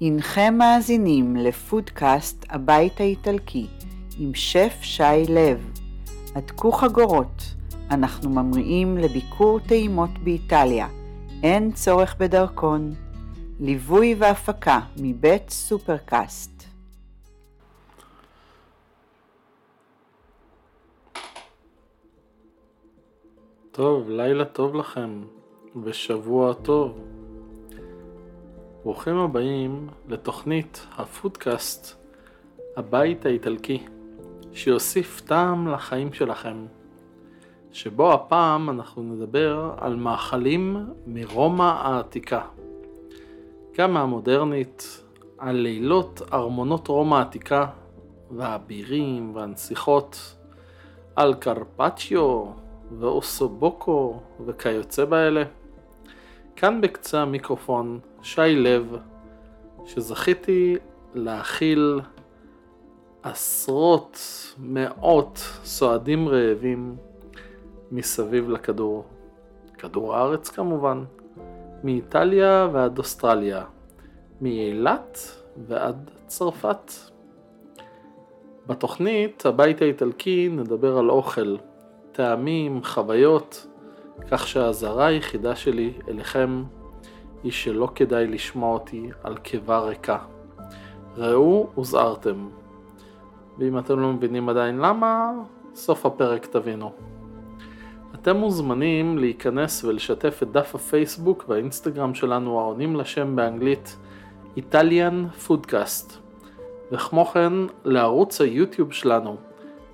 הנכם מאזינים לפודקאסט הבית האיטלקי עם שף שי לב. הדקו חגורות, אנחנו ממריאים לביקור טעימות באיטליה, אין צורך בדרכון. ליווי והפקה מבית סופרקאסט. טוב, לילה טוב לכם, ושבוע טוב. ברוכים הבאים לתוכנית הפודקאסט הבית האיטלקי, שיוסיף טעם לחיים שלכם, שבו הפעם אנחנו נדבר על מאכלים מרומא העתיקה. גם מהמודרנית, על לילות ארמונות רומא העתיקה והבירים והנסיכות, על קרפצ'יו ואוסובוקו וכיוצא באלה. כאן בקצה המיקרופון שי לב, שזכיתי להכיל עשרות, מאות סועדים רעבים מסביב לכדור. כדור הארץ כמובן, מאיטליה ועד אוסטרליה, מאילת ועד צרפת. בתוכנית הבית האיטלקי נדבר על אוכל, טעמים, חוויות, כך שהאזהרה היחידה שלי אליכם היא שלא כדאי לשמוע אותי על קיבה ריקה. ראו הוזהרתם. ואם אתם לא מבינים עדיין למה, סוף הפרק תבינו. אתם מוזמנים להיכנס ולשתף את דף הפייסבוק והאינסטגרם שלנו העונים לשם באנגלית Italian Foodcast, וכמו כן לערוץ היוטיוב שלנו,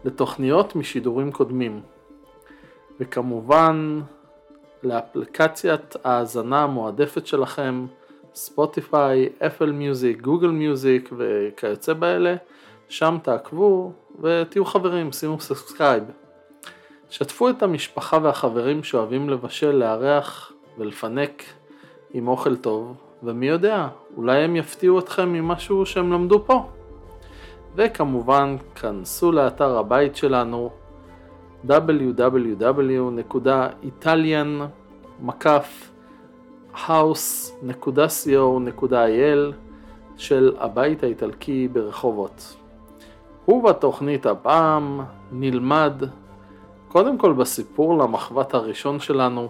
לתוכניות משידורים קודמים. וכמובן לאפליקציית ההאזנה המועדפת שלכם, Spotify, Apple Music, Google Music וכיוצא באלה, שם תעקבו ותהיו חברים, שימו subscribe. שתפו את המשפחה והחברים שאוהבים לבשל, לארח ולפנק עם אוכל טוב, ומי יודע, אולי הם יפתיעו אתכם ממשהו שהם למדו פה. וכמובן, כנסו לאתר הבית שלנו www.italian-house.co.il של הבית האיטלקי ברחובות. ובתוכנית הפעם נלמד קודם כל בסיפור למחבת הראשון שלנו,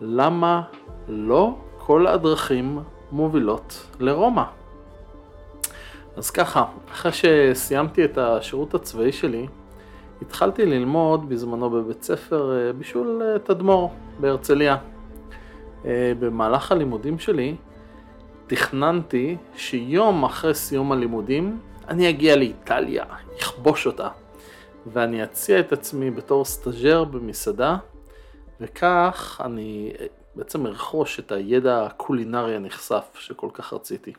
למה לא כל הדרכים מובילות לרומא. אז ככה, אחרי שסיימתי את השירות הצבאי שלי, התחלתי ללמוד בזמנו בבית ספר אה, בישול אה, תדמור בהרצליה. אה, במהלך הלימודים שלי תכננתי שיום אחרי סיום הלימודים אני אגיע לאיטליה, אכבוש אותה. ואני אציע את עצמי בתור סטאג'ר במסעדה, וכך אני בעצם ארכוש את הידע הקולינרי הנכסף שכל כך רציתי.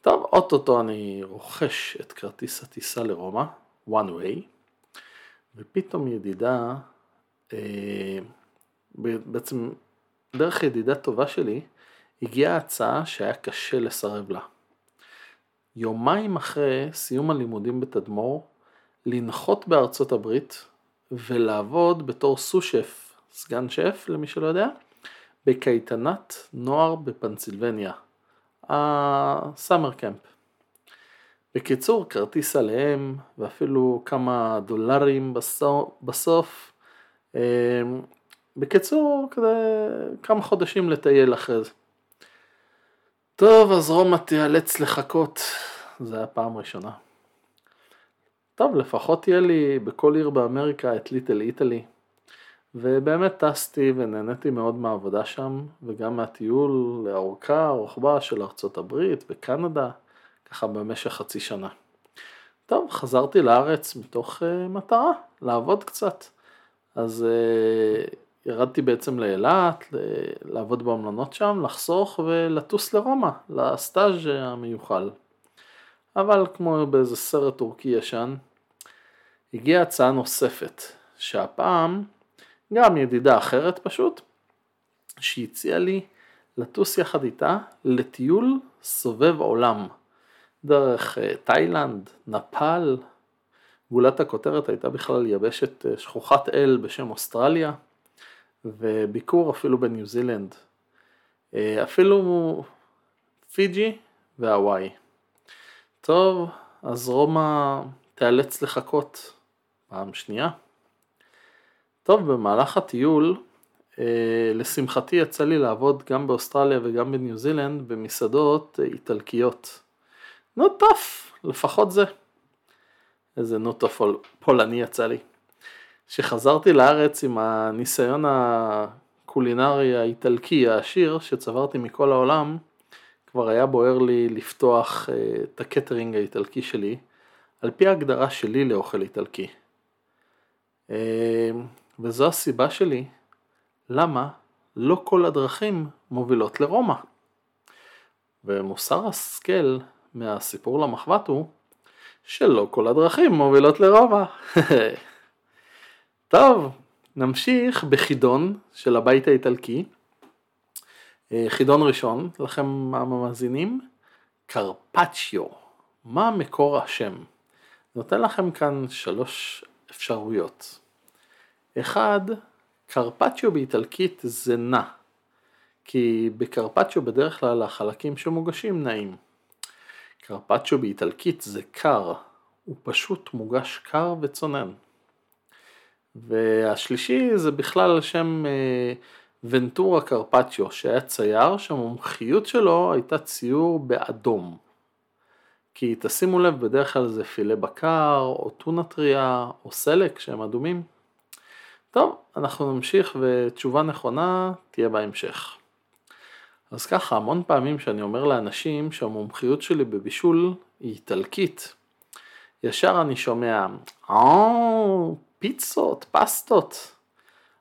טוב, אוטוטו אני רוכש את כרטיס הטיסה לרומא, one way, ופתאום ידידה, אה, בעצם דרך ידידה טובה שלי, הגיעה הצעה שהיה קשה לסרב לה. יומיים אחרי סיום הלימודים בתדמור, לנחות בארצות הברית ולעבוד בתור סו-שף, סגן שף למי שלא יודע, בקייטנת נוער בפנסילבניה, הסאמר קמפ. בקיצור, כרטיס עליהם ואפילו כמה דולרים בסוף. אמ, בקיצור, כזה כמה חודשים לטייל אחרי זה. טוב, אז רומא תיאלץ לחכות, זה היה פעם ראשונה. טוב, לפחות תהיה לי בכל עיר באמריקה את ליטל איטלי. ובאמת טסתי ונהניתי מאוד מהעבודה שם, וגם מהטיול לאורכה, רוחבה של ארצות הברית וקנדה, ככה במשך חצי שנה. טוב, חזרתי לארץ מתוך uh, מטרה, לעבוד קצת. אז uh, ירדתי בעצם לאילת, לעבוד במלונות שם, לחסוך ולטוס לרומא, לסטאז' המיוחל. אבל כמו באיזה סרט טורקי ישן, הגיעה הצעה נוספת, שהפעם גם ידידה אחרת פשוט, שהציעה לי לטוס יחד איתה לטיול סובב עולם, דרך אה, תאילנד, נפאל, גולת הכותרת הייתה בכלל יבשת אה, שכוחת אל בשם אוסטרליה, וביקור אפילו בניו זילנד. אה, אפילו פיג'י והוואי. טוב, אז רומא תיאלץ לחכות פעם שנייה. טוב, במהלך הטיול, לשמחתי יצא לי לעבוד גם באוסטרליה וגם בניו זילנד במסעדות איטלקיות. נו טוב, לפחות זה. איזה נו טוב פולני יצא לי. כשחזרתי לארץ עם הניסיון הקולינרי האיטלקי העשיר שצברתי מכל העולם, כבר היה בוער לי לפתוח אה, את הקטרינג האיטלקי שלי, על פי ההגדרה שלי לאוכל איטלקי. אה, וזו הסיבה שלי למה לא כל הדרכים מובילות לרומא. ומוסר השכל מהסיפור למחבת הוא שלא כל הדרכים מובילות לרומא. טוב, נמשיך בחידון של הבית האיטלקי. אה, חידון ראשון, לכם המאזינים, קרפצ'יו. מה מקור השם? נותן לכם כאן שלוש אפשרויות. אחד, קרפצ'יו באיטלקית זה נע, כי בקרפצ'יו בדרך כלל החלקים שמוגשים נעים. קרפצ'יו באיטלקית זה קר, הוא פשוט מוגש קר וצונן. והשלישי זה בכלל על שם אה, ונטורה קרפצ'יו, שהיה צייר שהמומחיות שלו הייתה ציור באדום. כי תשימו לב, בדרך כלל זה פילה בקר, או טונה טריה, או סלק שהם אדומים. טוב, אנחנו נמשיך ותשובה נכונה תהיה בהמשך. אז ככה, המון פעמים שאני אומר לאנשים שהמומחיות שלי בבישול היא איטלקית, ישר אני שומע, או, פיצות, פסטות.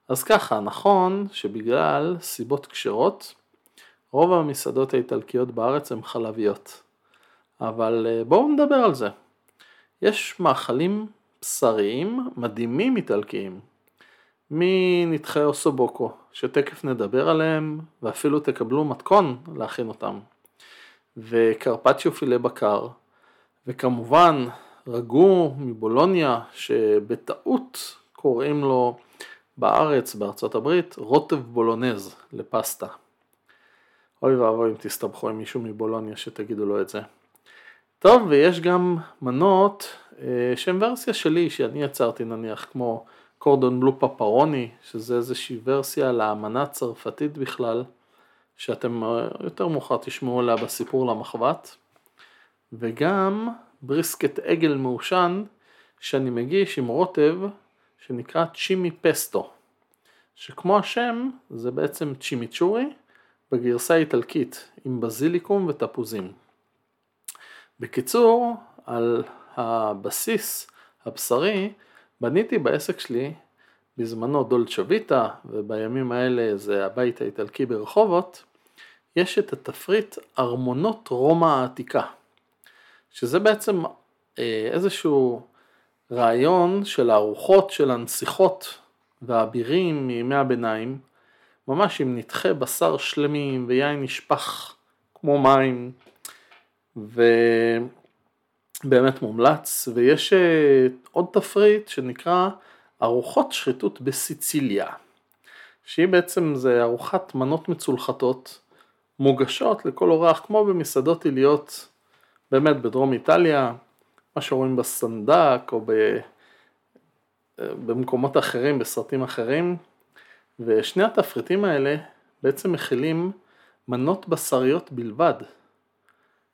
אז ככה, נכון שבגלל סיבות כשרות, רוב המסעדות האיטלקיות בארץ הן חלביות. אבל אה, בואו נדבר על זה. יש מאכלים בשריים מדהימים איטלקיים. מנתחי אוסובוקו, שתכף נדבר עליהם, ואפילו תקבלו מתכון להכין אותם. וקרפצ'יו פילה בקר, וכמובן רגו מבולוניה, שבטעות קוראים לו בארץ, בארצות הברית, רוטב בולונז לפסטה. אוי ואבוי אם תסתבכו עם מישהו מבולוניה שתגידו לו את זה. טוב, ויש גם מנות אה, שהן ורסיה שלי, שאני יצרתי נניח, כמו קורדון בלו פפרוני, שזה איזושהי ורסיה לאמנה הצרפתית בכלל, שאתם אה, יותר מאוחר תשמעו עליה בסיפור למחבת, וגם בריסקט עגל מעושן, שאני מגיש עם רוטב שנקרא צ'ימי פסטו, שכמו השם זה בעצם צ'ימיצ'ורי בגרסה האיטלקית עם בזיליקום ותפוזים. בקיצור, על הבסיס הבשרי בניתי בעסק שלי בזמנו דולצ'ה ויטה ובימים האלה זה הבית האיטלקי ברחובות, יש את התפריט ארמונות רומא העתיקה, שזה בעצם אה, איזשהו רעיון של הארוחות של הנסיכות והאבירים מימי הביניים, ממש עם נתחי בשר שלמים ויין נשפך כמו מים, ובאמת מומלץ, ויש אה, עוד תפריט שנקרא ארוחות שחיתות בסיציליה, שהיא בעצם זה ארוחת מנות מצולחתות מוגשות לכל אורח כמו במסעדות עיליות באמת בדרום איטליה, מה שרואים בסנדק או ב... במקומות אחרים, בסרטים אחרים, ושני התפריטים האלה בעצם מכילים מנות בשריות בלבד,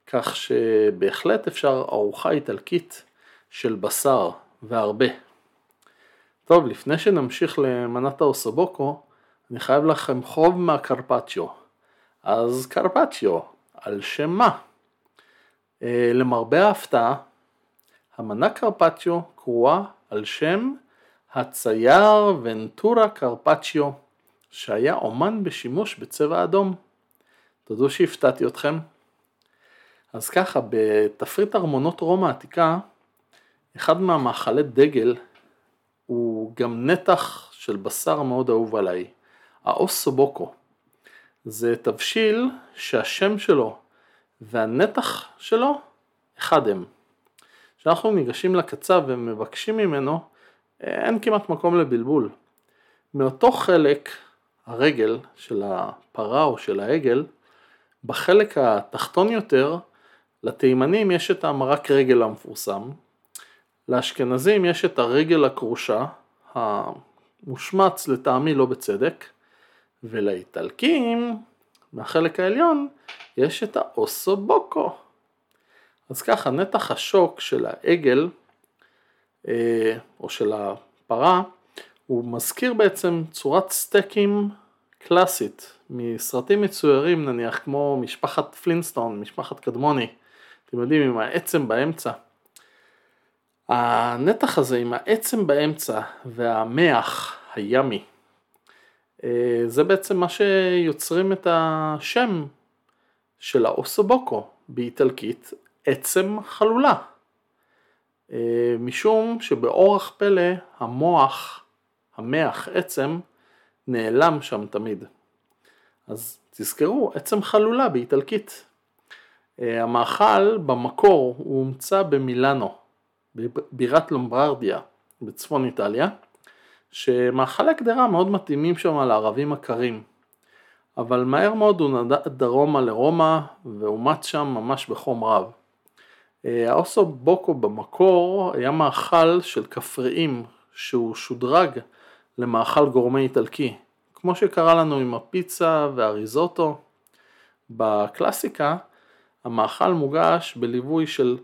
כך שבהחלט אפשר ארוחה איטלקית של בשר והרבה. טוב, לפני שנמשיך למנת האוסובוקו, אני חייב לכם חוב מהקרפצ'יו. אז קרפצ'יו, על שם מה? אה, למרבה ההפתעה, המנה קרפצ'יו קרואה על שם הצייר ונטורה קרפצ'יו, שהיה אומן בשימוש בצבע אדום. תודו שהפתעתי אתכם. אז ככה, בתפריט ארמונות רומא העתיקה, אחד מהמאכלי דגל הוא גם נתח של בשר מאוד אהוב עליי, האוסובוקו. זה תבשיל שהשם שלו והנתח שלו אחד הם. כשאנחנו ניגשים לקצב ומבקשים ממנו, אין כמעט מקום לבלבול. מאותו חלק, הרגל של הפרה או של העגל, בחלק התחתון יותר לתימנים יש את המרק רגל המפורסם, לאשכנזים יש את הרגל הכרושה, המושמץ לטעמי לא בצדק, ולאיטלקים, מהחלק העליון, יש את האוסובוקו. אז ככה, נתח השוק של העגל, אה, או של הפרה, הוא מזכיר בעצם צורת סטייקים קלאסית, מסרטים מצוירים נניח, כמו משפחת פלינסטון, משפחת קדמוני, אתם יודעים, עם העצם באמצע. הנתח הזה עם העצם באמצע והמח הימי, אה, זה בעצם מה שיוצרים את השם של האוסובוקו באיטלקית, עצם חלולה. אה, משום שבאורח פלא המוח, המח עצם, נעלם שם תמיד. אז תזכרו, עצם חלולה באיטלקית. אה, המאכל במקור הוא הומצא במילאנו, בבירת לומברדיה בצפון איטליה, שמאכלי קדרה מאוד מתאימים שם לערבים הקרים. אבל מהר מאוד הוא נדד דרומה לרומא ואומץ שם ממש בחום רב. אה, האוסו בוקו במקור היה מאכל של כפריים שהוא שודרג למאכל גורמי איטלקי, כמו שקרה לנו עם הפיצה והריזוטו. בקלאסיקה המאכל מוגש בליווי של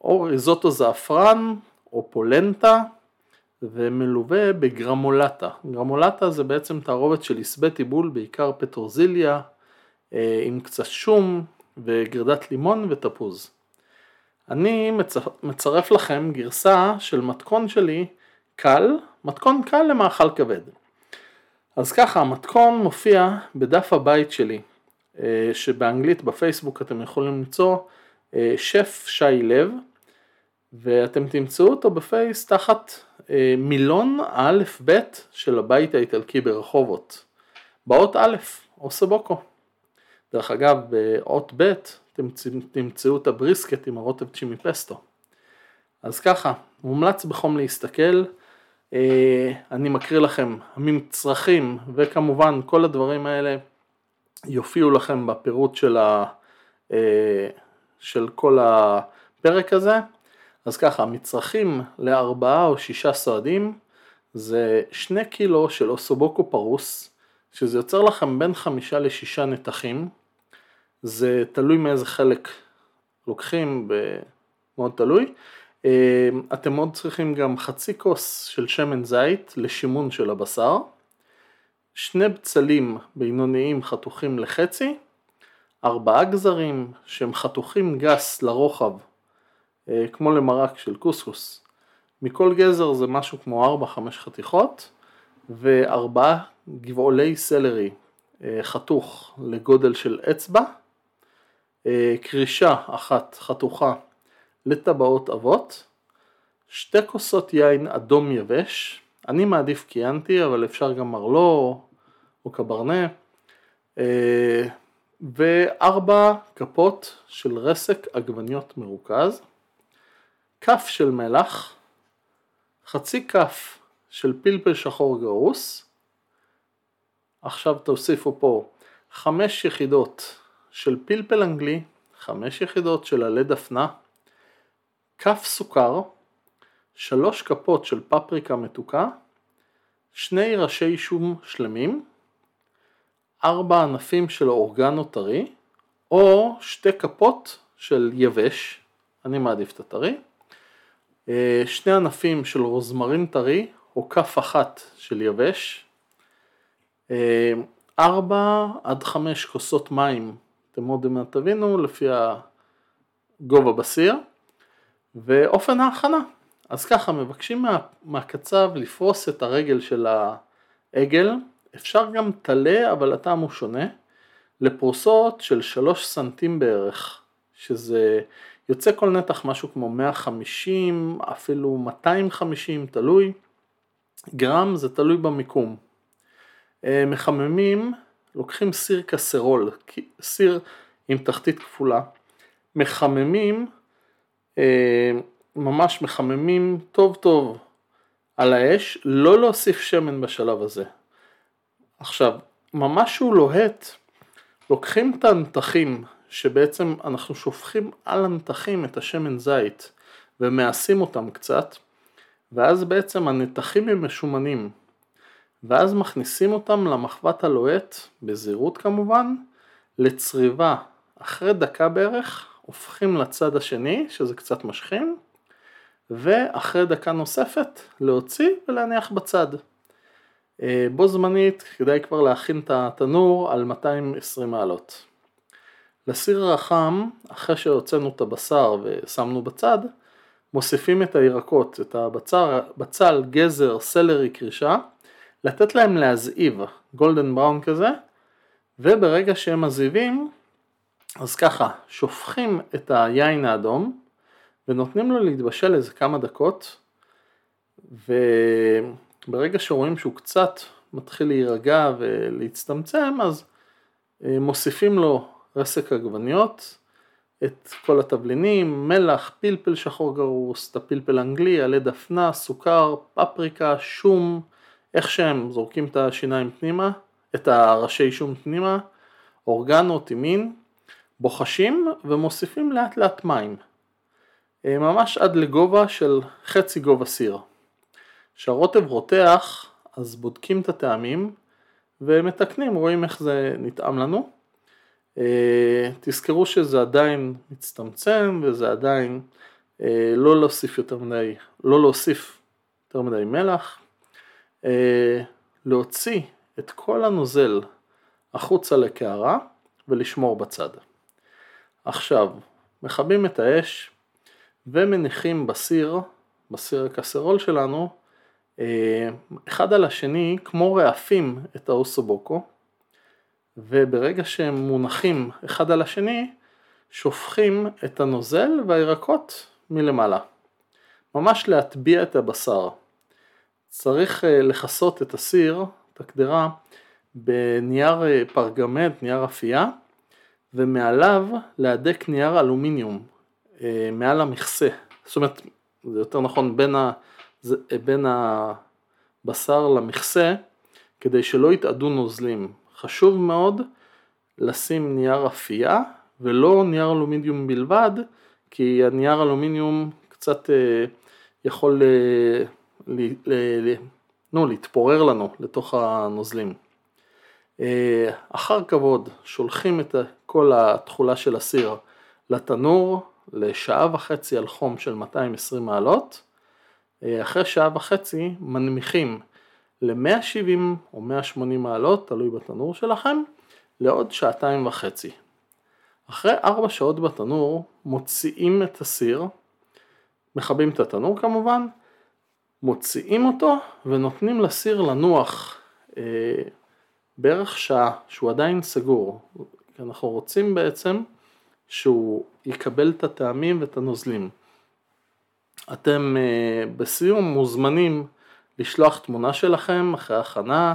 או ריזוטו זעפרן או פולנטה ומלווה בגרמולטה. גרמולטה זה בעצם תערובת של עשבי טיבול, בעיקר פטרוזיליה, אה, עם קצת שום וגרדת לימון ותפוז. אני מצרף לכם גרסה של מתכון שלי קל, מתכון קל למאכל כבד. אז ככה, המתכון מופיע בדף הבית שלי, שבאנגלית בפייסבוק אתם יכולים למצוא אה, שף שי לב, ואתם תמצאו אותו בפייס תחת אה, מילון האלף בית של הבית האיטלקי ברחובות. באות א', או סבוקו. דרך אגב, באות ב' אתם תמצאו את הבריסקט עם הרוטב צ'ימי פסטו. אז ככה, מומלץ בחום להסתכל. אה, אני מקריא לכם המצרכים וכמובן כל הדברים האלה יופיעו לכם בפירוט של, ה, אה, של כל הפרק הזה. אז ככה, המצרכים לארבעה או שישה סועדים זה שני קילו של אוסובוקו פרוס, שזה יוצר לכם בין חמישה לשישה נתחים, זה תלוי מאיזה חלק לוקחים, מאוד תלוי. אה, אתם עוד צריכים גם חצי כוס של שמן זית לשימון של הבשר, שני בצלים בינוניים חתוכים לחצי, ארבעה גזרים שהם חתוכים גס לרוחב אה, כמו למרק של קוסקוס. מכל גזר זה משהו כמו 4-5 חתיכות וארבעה גבעולי סלרי אה, חתוך לגודל של אצבע, אה, קרישה אחת חתוכה לטבעות אבות, שתי כוסות יין אדום יבש, אני מעדיף קיאנטי אבל אפשר גם מרלו או קברנה, וארבע כפות של רסק עגבניות מרוכז. כף של מלח, חצי כף של פלפל שחור גרוס, עכשיו תוסיפו פה חמש יחידות של פלפל אנגלי, חמש יחידות של עלי דפנה, כף סוכר, שלוש כפות של פפריקה מתוקה, שני ראשי שום שלמים, ארבע ענפים של אורגנו טרי, או שתי כפות של יבש, אני מעדיף את הטרי, אה, שני ענפים של רוזמרין טרי או כף אחת של יבש, אה, ארבע עד חמש כוסות מים, אתם עוד מעט תבינו, לפי הגובה בסיר, ואופן ההכנה. אז ככה, מבקשים מה, מהקצב לפרוס את הרגל של העגל, אפשר גם טלה, אבל הטעם הוא שונה, לפרוסות של שלוש סנטים בערך, שזה יוצא כל נתח משהו כמו 150, אפילו 250, תלוי. גרם זה תלוי במיקום. אה, מחממים, לוקחים סיר קסרול, סיר עם תחתית כפולה, מחממים, אה, ממש מחממים טוב טוב על האש, לא להוסיף שמן בשלב הזה. עכשיו, ממש שהוא לוהט, לוקחים את הנתחים שבעצם אנחנו שופכים על הנתחים את השמן זית ומאסים אותם קצת, ואז בעצם הנתחים הם משומנים, ואז מכניסים אותם למחבת הלוהט, בזהירות כמובן, לצריבה. אחרי דקה בערך הופכים לצד השני, שזה קצת משכים, ואחרי דקה נוספת להוציא ולהניח בצד. אה, בו זמנית כדאי כבר להכין את התנור על 220 מעלות. לסיר הרחם, אחרי שהוצאנו את הבשר ושמנו בצד, מוסיפים את הירקות, את הבצר, בצל, גזר, סלרי, קרישה, לתת להם להזעיב, גולדן בראון כזה, וברגע שהם מזיבים, אז ככה, שופכים את היין האדום, ונותנים לו להתבשל איזה כמה דקות, וברגע שרואים שהוא קצת מתחיל להירגע ולהצטמצם, אז אה, מוסיפים לו רסק עגבניות, את כל התבלינים, מלח, פלפל שחור גרוס, את הפלפל האנגלי, עלי דפנה, סוכר, פפריקה, שום, איך שהם זורקים את השיניים פנימה, את הראשי שום פנימה, אורגנו, טימין, בוחשים ומוסיפים לאט לאט מים. אה, ממש עד לגובה של חצי גובה סיר. כשהרוטב רותח, אז בודקים את הטעמים ומתקנים, רואים איך זה נטעם לנו. אה, תזכרו שזה עדיין מצטמצם וזה עדיין אה, לא להוסיף יותר מדי, לא להוסיף יותר מדי מלח. להוציא את כל הנוזל החוצה לקערה ולשמור בצד. עכשיו, מכבים את האש ומניחים בסיר, בסיר הקסרול שלנו, אה, אחד על השני כמו רעפים את האוסובוקו, וברגע שהם מונחים אחד על השני, שופכים את הנוזל והירקות מלמעלה. ממש להטביע את הבשר. צריך אה, לכסות את הסיר, את הקדרה, בנייר אה, פרגמנט, נייר אפייה, ומעליו להדק נייר אלומיניום, אה, מעל המכסה, זאת אומרת, זה יותר נכון בין, ה, בין הבשר למכסה, כדי שלא יתאדו נוזלים. חשוב מאוד לשים נייר אפייה ולא נייר אלומיניום בלבד, כי הנייר אלומיניום קצת אה, יכול אה, ל, ל, ל, נו, להתפורר לנו לתוך הנוזלים. אחר כבוד שולחים את כל התכולה של הסיר לתנור לשעה וחצי על חום של 220 מעלות, אה, אחרי שעה וחצי מנמיכים ל-170 או 180 מעלות, תלוי בתנור שלכם, לעוד שעתיים וחצי. אחרי 4 שעות בתנור מוציאים את הסיר, מכבים את התנור כמובן, מוציאים אותו ונותנים לסיר לנוח אה, בערך שעה שהוא עדיין סגור. אנחנו רוצים בעצם שהוא יקבל את הטעמים ואת הנוזלים. אתם אה, בסיום מוזמנים לשלוח תמונה שלכם אחרי הכנה,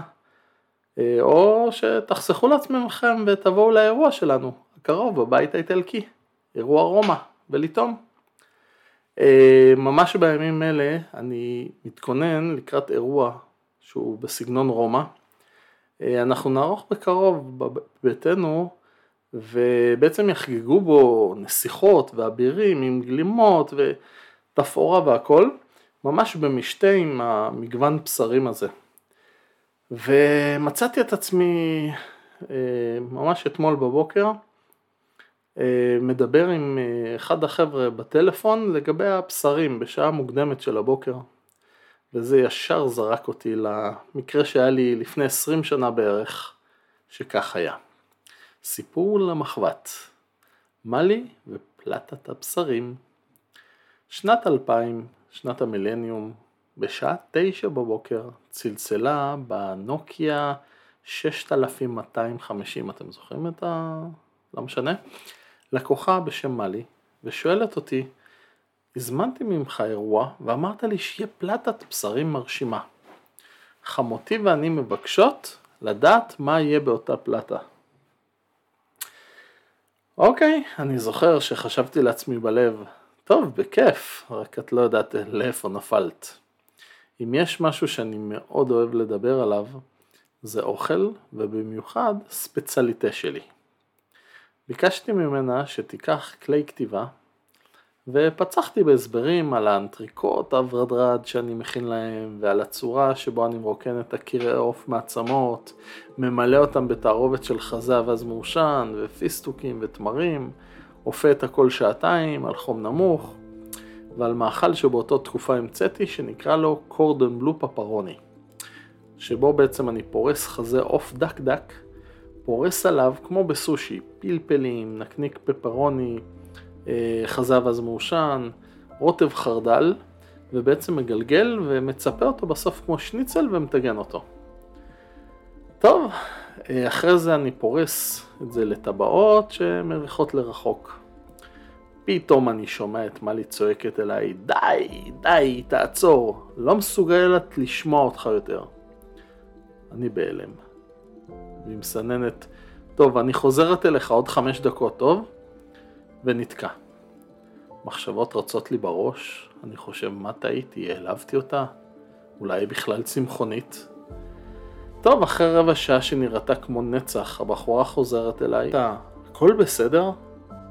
אה, או שתחסכו לעצמכם ותבואו לאירוע שלנו, הקרוב, בבית האיטלקי, אירוע רומא, ולטעום. אה, ממש בימים אלה אני מתכונן לקראת אירוע שהוא בסגנון רומא. אנחנו נערוך בקרוב בביתנו ובעצם יחגגו בו נסיכות ואבירים עם גלימות ותפאורה והכל, ממש במשתה עם המגוון בשרים הזה. ומצאתי את עצמי אה, ממש אתמול בבוקר אה, מדבר עם אה, אחד החבר'ה בטלפון לגבי הבשרים בשעה מוקדמת של הבוקר. וזה ישר זרק אותי למקרה שהיה לי לפני 20 שנה בערך, שכך היה. סיפור למחבת, מאלי ופלטת הבשרים. שנת 2000, שנת המילניום, בשעה תשע בבוקר צלצלה בנוקיה 6250, אתם זוכרים את ה... לא משנה? לקוחה בשם מאלי, ושואלת אותי, הזמנתי ממך אירוע ואמרת לי שיהיה פלטת בשרים מרשימה. חמותי ואני מבקשות לדעת מה יהיה באותה פלטה. אוקיי, אני זוכר שחשבתי לעצמי בלב, טוב, בכיף, רק את לא יודעת לאיפה נפלת. אם יש משהו שאני מאוד אוהב לדבר עליו, זה אוכל, ובמיוחד ספציאליטה שלי. ביקשתי ממנה שתיקח כלי כתיבה ופצחתי בהסברים על האנטריקוט הוורדרד שאני מכין להם ועל הצורה שבו אני מרוקן את הקירי עוף מעצמות, ממלא אותם בתערובת של חזה אווז מעושן ופיסטוקים ותמרים, אופה את הכל שעתיים על חום נמוך ועל מאכל שבאותו תקופה המצאתי שנקרא לו קורדון בלו פפרוני שבו בעצם אני פורס חזה עוף דק דק, פורס עליו כמו בסושי, פלפלים, נקניק פפרוני, אה, חזב אז מעושן, רוטב חרדל, ובעצם מגלגל ומצפה אותו בסוף כמו שניצל ומטגן אותו. טוב, אחרי זה אני פורס את זה לטבעות שמריחות לרחוק. פתאום אני שומע את מלי צועקת אליי, די, די, תעצור, לא מסוגלת לשמוע אותך יותר. אני בהלם. והיא מסננת, טוב, אני חוזרת אליך עוד חמש דקות, טוב? ונתקע. מחשבות רצות לי בראש, אני חושב מה טעיתי, העלבתי אותה? אולי בכלל צמחונית? טוב, אחרי רבע שעה שנראתה כמו נצח, הבחורה חוזרת אליי. אתה, הכל בסדר?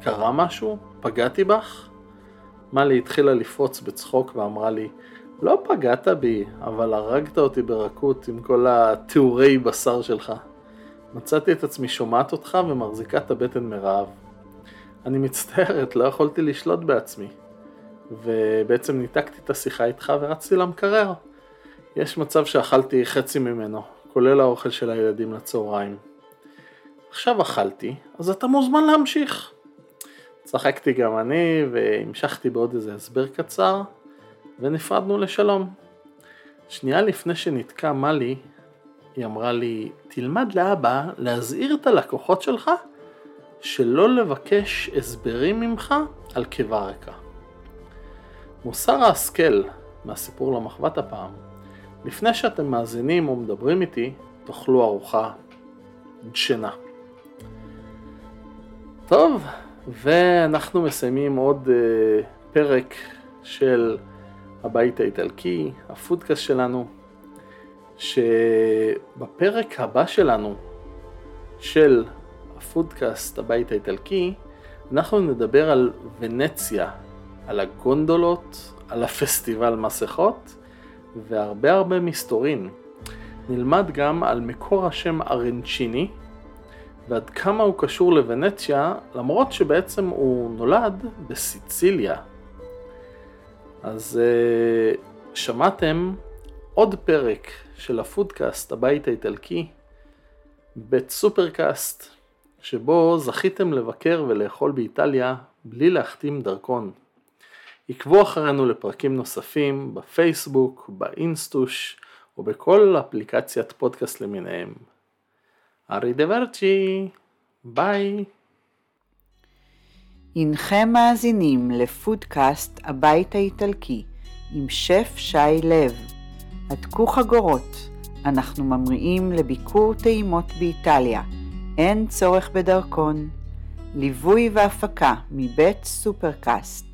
קרה משהו? פגעתי בך? מלי התחילה לפרוץ בצחוק ואמרה לי, לא פגעת בי, אבל הרגת אותי ברכות עם כל התיאורי בשר שלך. מצאתי את עצמי שומעת אותך ומחזיקה את הבטן מרעב. אני מצטערת, לא יכולתי לשלוט בעצמי. ובעצם ניתקתי את השיחה איתך ורצתי למקרר. יש מצב שאכלתי חצי ממנו, כולל האוכל של הילדים לצהריים. עכשיו אכלתי, אז אתה מוזמן להמשיך. צחקתי גם אני והמשכתי בעוד איזה הסבר קצר, ונפרדנו לשלום. שנייה לפני שנתקע מלי, היא אמרה לי, תלמד לאבא להזהיר את הלקוחות שלך שלא לבקש הסברים ממך על קיבה ריקה. מוסר ההשכל מהסיפור למחבת הפעם, לפני שאתם מאזינים או מדברים איתי, תאכלו ארוחה דשנה. טוב, ואנחנו מסיימים עוד uh, פרק של הבית האיטלקי, הפודקאסט שלנו, שבפרק הבא שלנו של הפודקאסט הבית האיטלקי, אנחנו נדבר על ונציה, על הגונדולות, על הפסטיבל מסכות והרבה הרבה מסתורין. נלמד גם על מקור השם ארנצ'יני ועד כמה הוא קשור לוונציה, למרות שבעצם הוא נולד בסיציליה. אז uh, שמעתם עוד פרק של הפודקאסט הבית האיטלקי, מבית סופרקאסט, שבו זכיתם לבקר ולאכול באיטליה בלי להחתים דרכון. עקבו אחרינו לפרקים נוספים בפייסבוק, באינסטוש או בכל אפליקציית פודקאסט למיניהם. arrivederci, ביי. הנכם מאזינים לפודקאסט הבית האיטלקי עם שף שי לב. הדקו חגורות, אנחנו ממריאים לביקור טעימות באיטליה. אין צורך בדרכון. ליווי והפקה מבית סופרקאסט